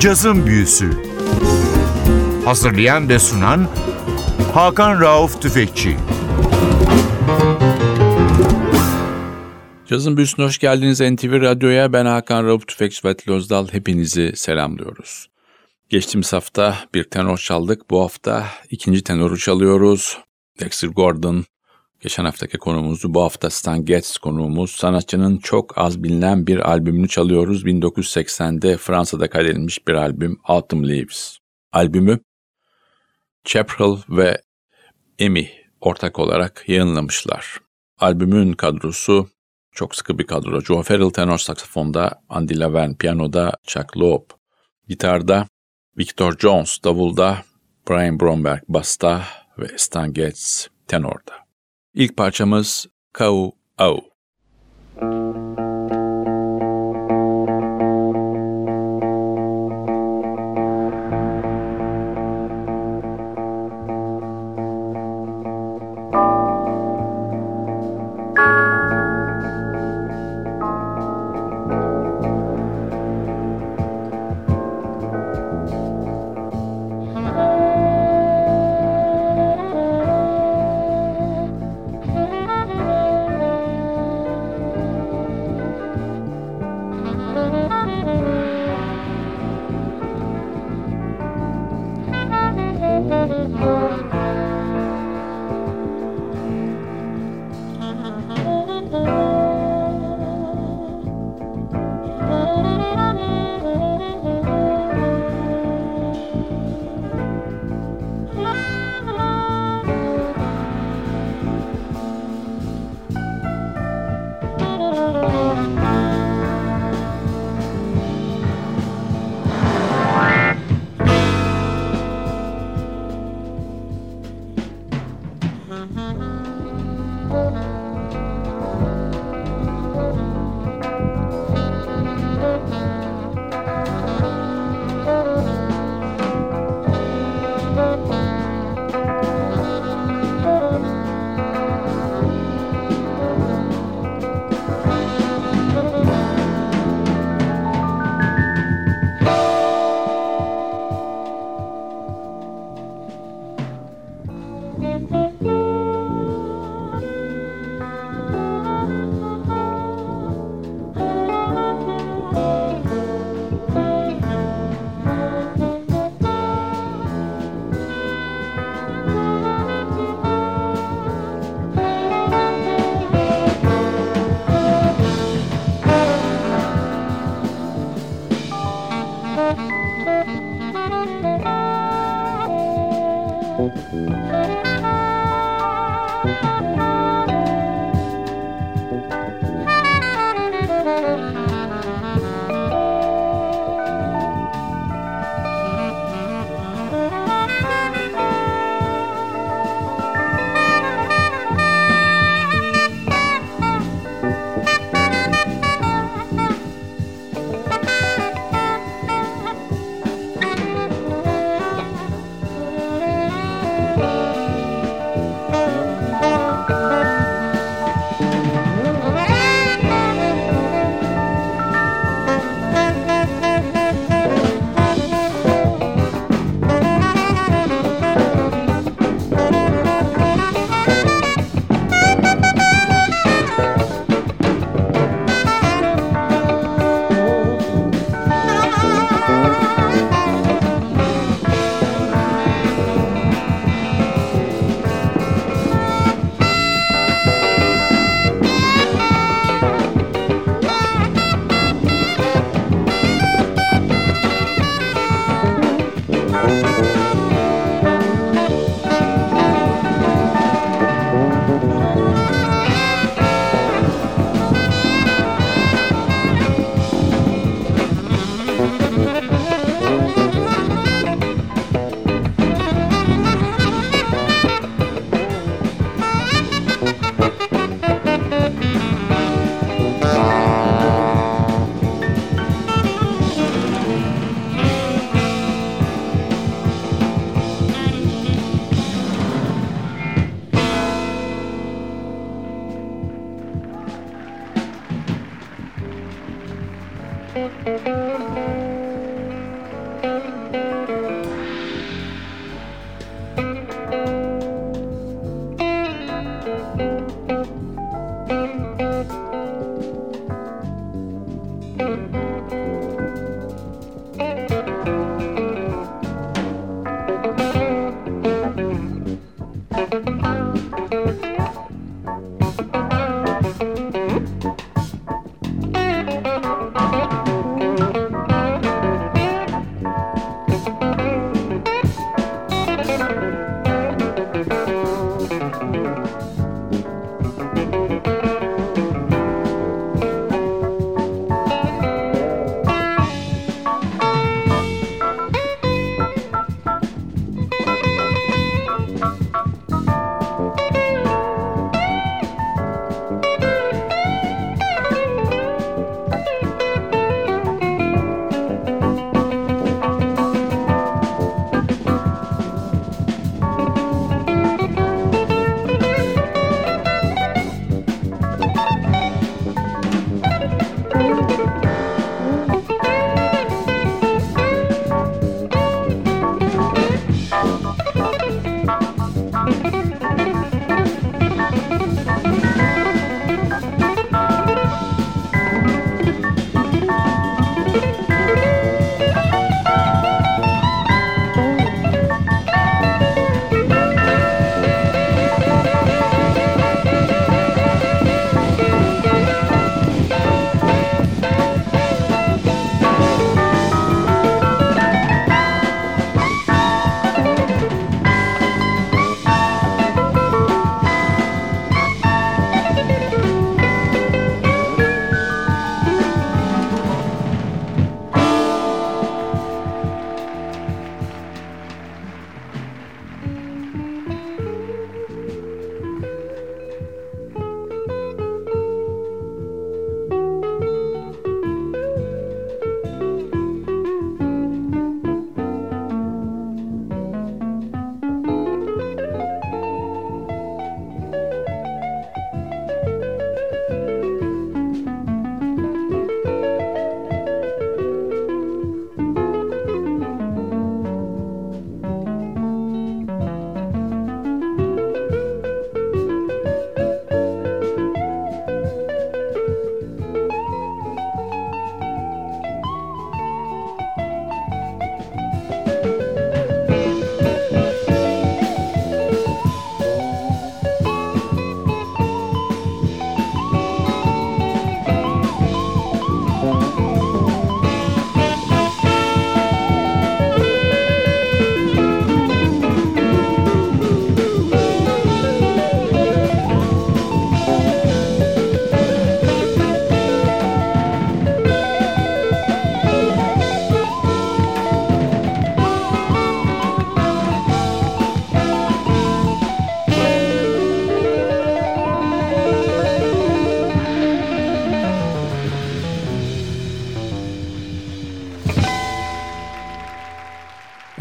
Cazın Büyüsü Hazırlayan ve sunan Hakan Rauf Tüfekçi Cazın Büyüsü'ne hoş geldiniz NTV Radyo'ya. Ben Hakan Rauf Tüfekçi ve Özdal. Hepinizi selamlıyoruz. Geçtiğimiz hafta bir tenor çaldık. Bu hafta ikinci tenoru çalıyoruz. Dexter Gordon, Geçen haftaki konuğumuzdu. Bu hafta Stan Getz konuğumuz. Sanatçının çok az bilinen bir albümünü çalıyoruz. 1980'de Fransa'da kaydedilmiş bir albüm Autumn Leaves. Albümü Chaparral ve Emi ortak olarak yayınlamışlar. Albümün kadrosu çok sıkı bir kadro. Joe Farrell tenor saksafonda, Andy Laverne piyanoda, Chuck Loeb gitarda, Victor Jones davulda, Brian Bromberg basta ve Stan Getz tenorda. İlk parçamız Kau Au.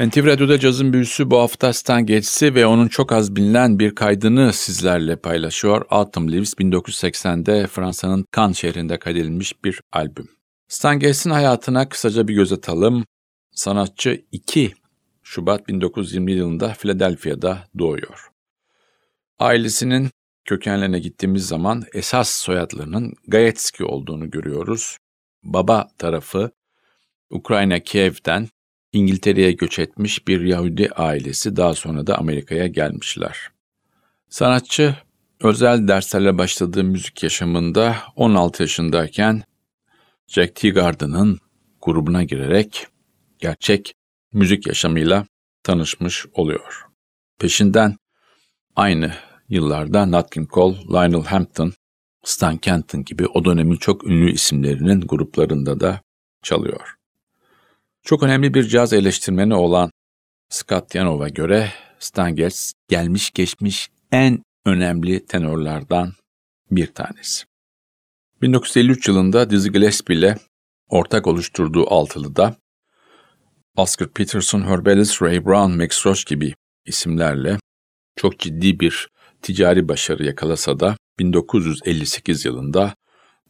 NTV Radyo'da cazın büyüsü bu hafta Stan Getzi ve onun çok az bilinen bir kaydını sizlerle paylaşıyor. Autumn Leaves 1980'de Fransa'nın Cannes şehrinde kaydedilmiş bir albüm. Stan Getz'in hayatına kısaca bir göz atalım. Sanatçı 2 Şubat 1920 yılında Philadelphia'da doğuyor. Ailesinin kökenlerine gittiğimiz zaman esas soyadlarının Gayetski olduğunu görüyoruz. Baba tarafı Ukrayna Kiev'den İngiltere'ye göç etmiş bir Yahudi ailesi daha sonra da Amerika'ya gelmişler. Sanatçı özel derslerle başladığı müzik yaşamında 16 yaşındayken Jack Teagarden'ın grubuna girerek gerçek müzik yaşamıyla tanışmış oluyor. Peşinden aynı yıllarda Nat King Cole, Lionel Hampton, Stan Kenton gibi o dönemin çok ünlü isimlerinin gruplarında da çalıyor. Çok önemli bir caz eleştirmeni olan Scott Yanov'a göre Stan Getz gelmiş geçmiş en önemli tenorlardan bir tanesi. 1953 yılında Dizzy Gillespie ile ortak oluşturduğu altılıda Oscar Peterson, Herb Ellis, Ray Brown, Max Roach gibi isimlerle çok ciddi bir ticari başarı yakalasa da 1958 yılında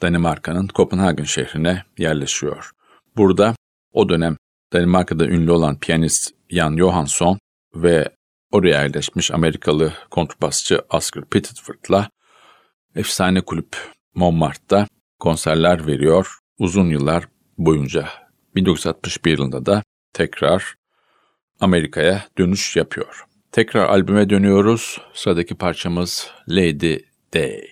Danimarka'nın Kopenhagen şehrine yerleşiyor. Burada o dönem Danimarka'da ünlü olan piyanist Jan Johansson ve oraya yerleşmiş Amerikalı kontrbasçı Oscar Pettiford'la efsane kulüp Montmartre'da konserler veriyor uzun yıllar boyunca. 1961 yılında da tekrar Amerika'ya dönüş yapıyor. Tekrar albüme dönüyoruz. Sıradaki parçamız Lady Day.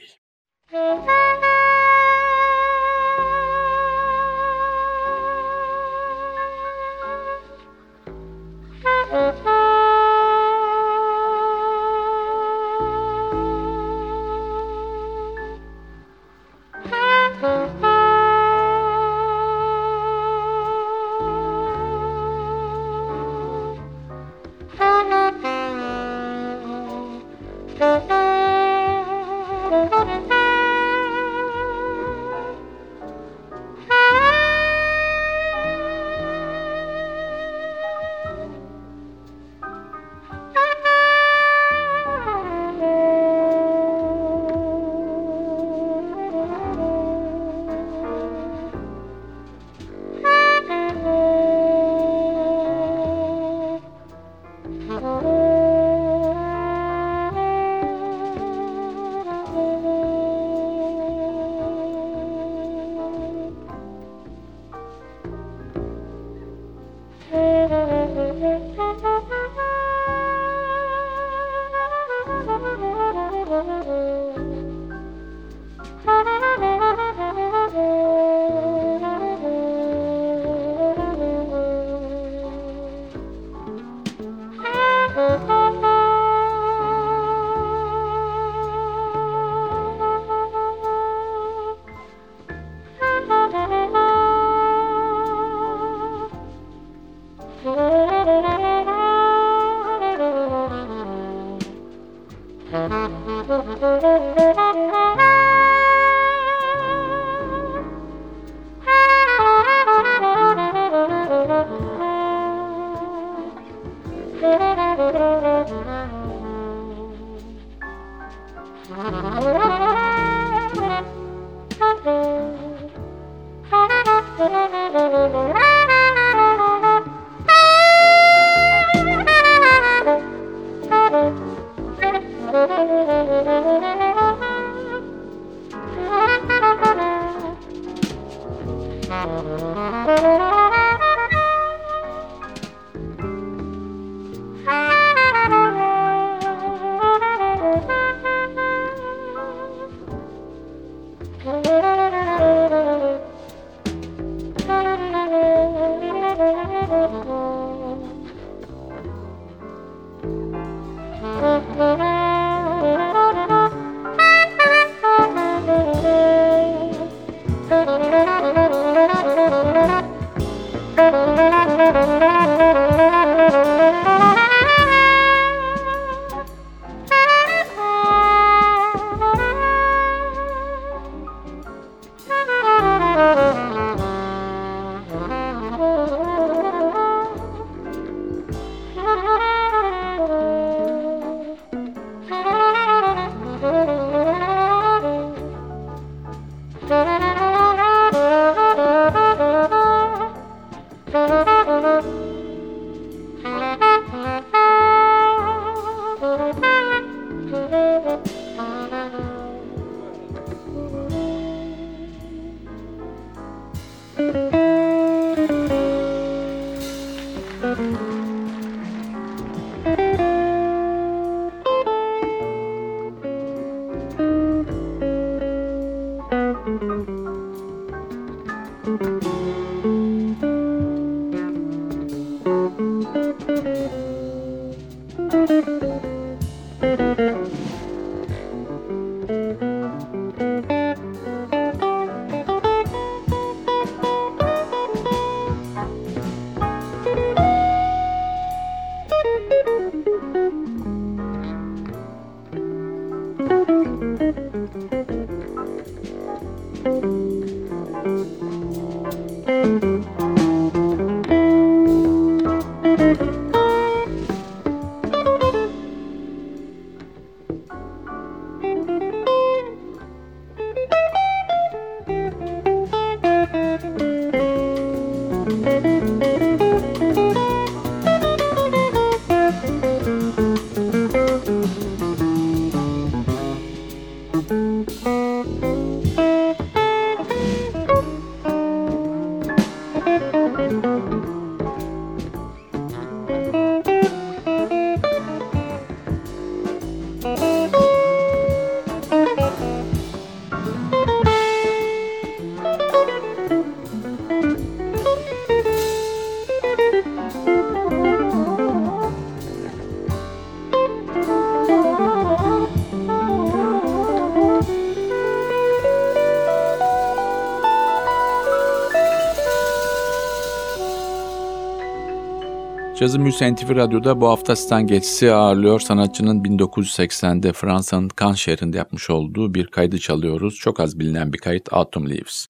Cazı Müziği NTV Radyo'da bu hafta Stan Getz'i ağırlıyor. Sanatçının 1980'de Fransa'nın Cannes şehrinde yapmış olduğu bir kaydı çalıyoruz. Çok az bilinen bir kayıt Autumn Leaves.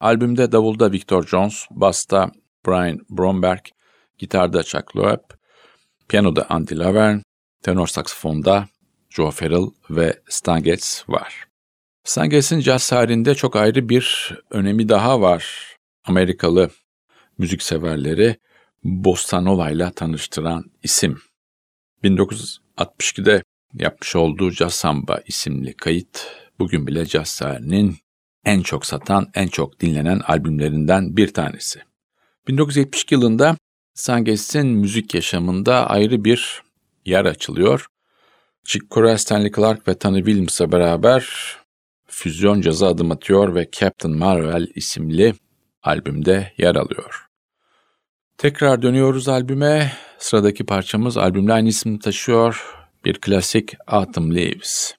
Albümde davulda Victor Jones, basta Brian Bromberg, gitarda Chuck Loeb, piyanoda Andy Laverne, tenor saksafonda Joe Farrell ve Stan Getz var. Stan Getz'in caz tarihinde çok ayrı bir önemi daha var. Amerikalı müzikseverleri Bossa Nova ile tanıştıran isim. 1962'de yapmış olduğu Jazz Samba isimli kayıt bugün bile tarihinin en çok satan, en çok dinlenen albümlerinden bir tanesi. 1972 yılında Sanges'in müzik yaşamında ayrı bir yer açılıyor. Chick Corea, Stanley Clark ve Tony Williams'la beraber füzyon caza adım atıyor ve Captain Marvel isimli albümde yer alıyor. Tekrar dönüyoruz albüme. Sıradaki parçamız albümle aynı ismi taşıyor. Bir klasik Autumn Leaves.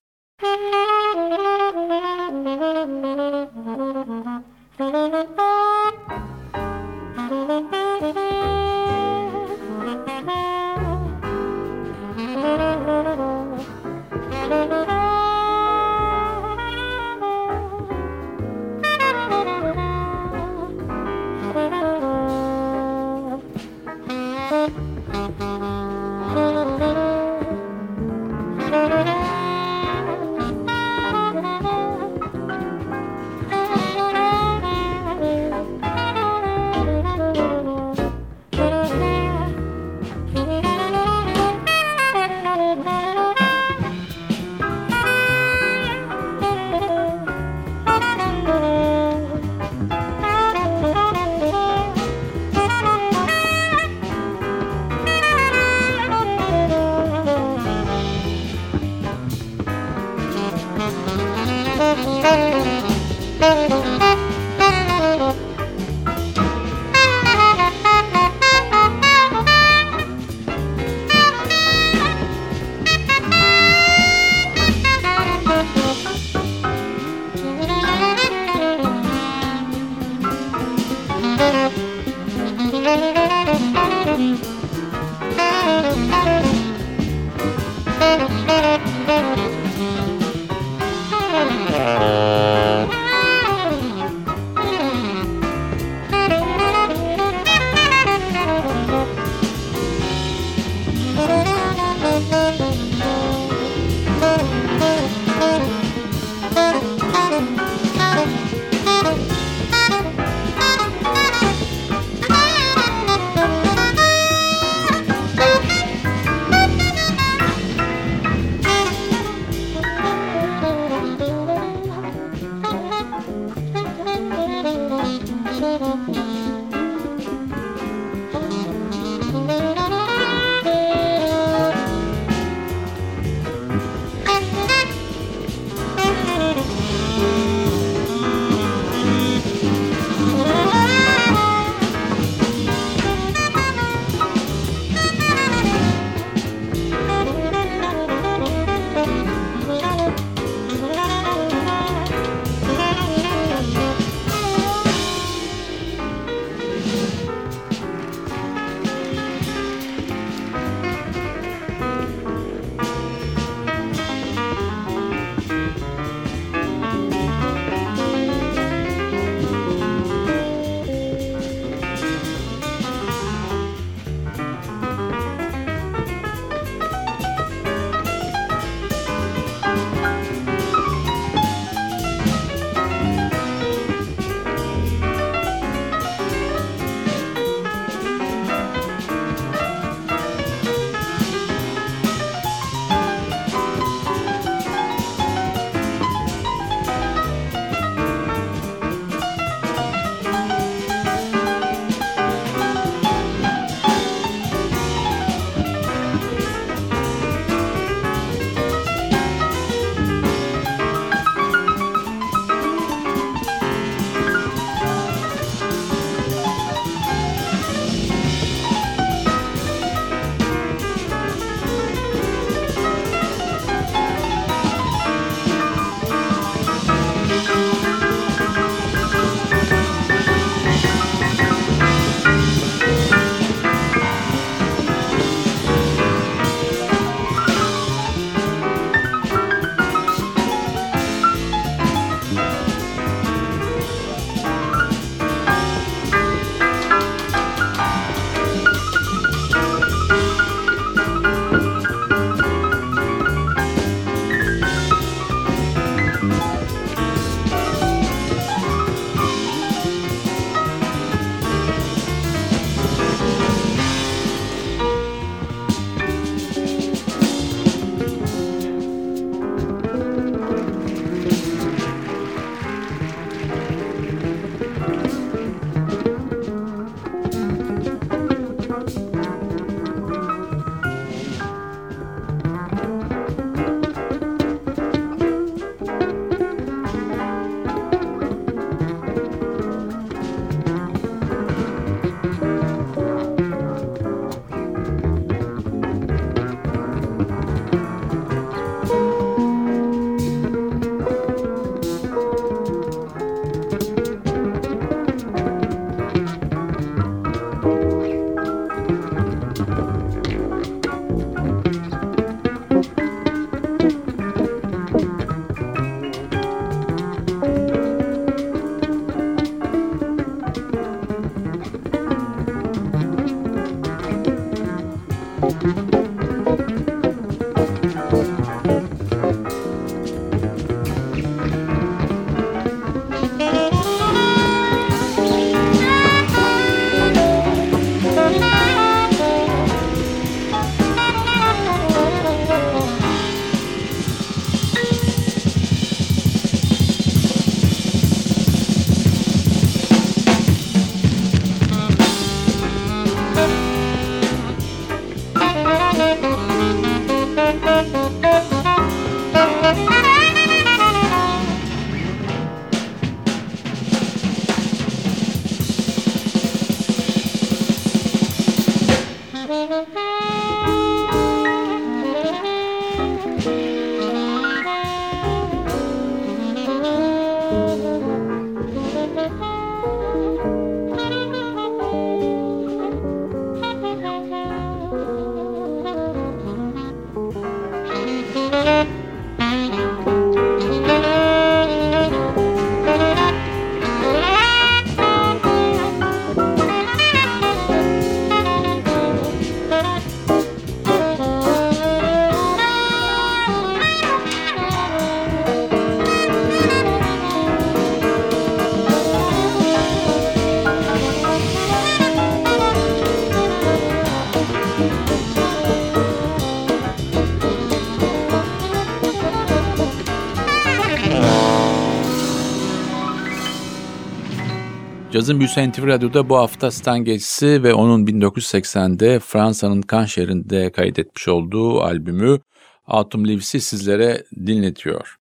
Cazın Büyüsü NTV Radyo'da bu hafta Stan Getzy ve onun 1980'de Fransa'nın Cannes şehrinde kaydetmiş olduğu albümü Autumn Leaves'i sizlere dinletiyor.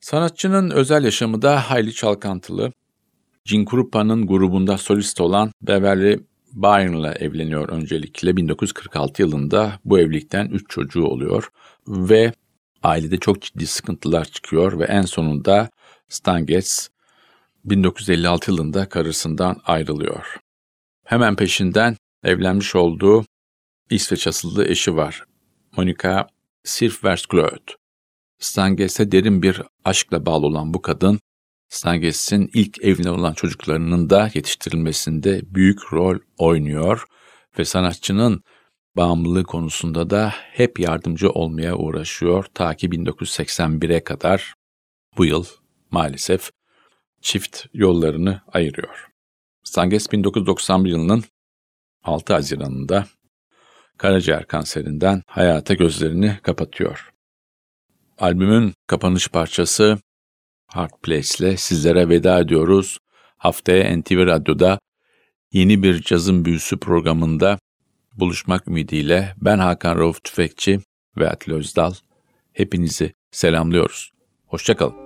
Sanatçının özel yaşamı da hayli çalkantılı. Gene Krupa'nın grubunda solist olan Beverly Byron'la evleniyor öncelikle. 1946 yılında bu evlilikten 3 çocuğu oluyor ve ailede çok ciddi sıkıntılar çıkıyor ve en sonunda Stan Getz 1956 yılında karısından ayrılıyor. Hemen peşinden evlenmiş olduğu İsveç asıllı eşi var. Monica Sirfversklöt. Stanges'e derin bir aşkla bağlı olan bu kadın, Stanges'in ilk evine olan çocuklarının da yetiştirilmesinde büyük rol oynuyor ve sanatçının bağımlılığı konusunda da hep yardımcı olmaya uğraşıyor ta ki 1981'e kadar bu yıl maalesef çift yollarını ayırıyor. Stanges 1991 yılının 6 Haziran'ında karaciğer kanserinden hayata gözlerini kapatıyor. Albümün kapanış parçası Hard Place ile sizlere veda ediyoruz. Haftaya NTV Radyo'da yeni bir cazın büyüsü programında buluşmak ümidiyle ben Hakan Rauf Tüfekçi ve Atli Özdal hepinizi selamlıyoruz. Hoşçakalın.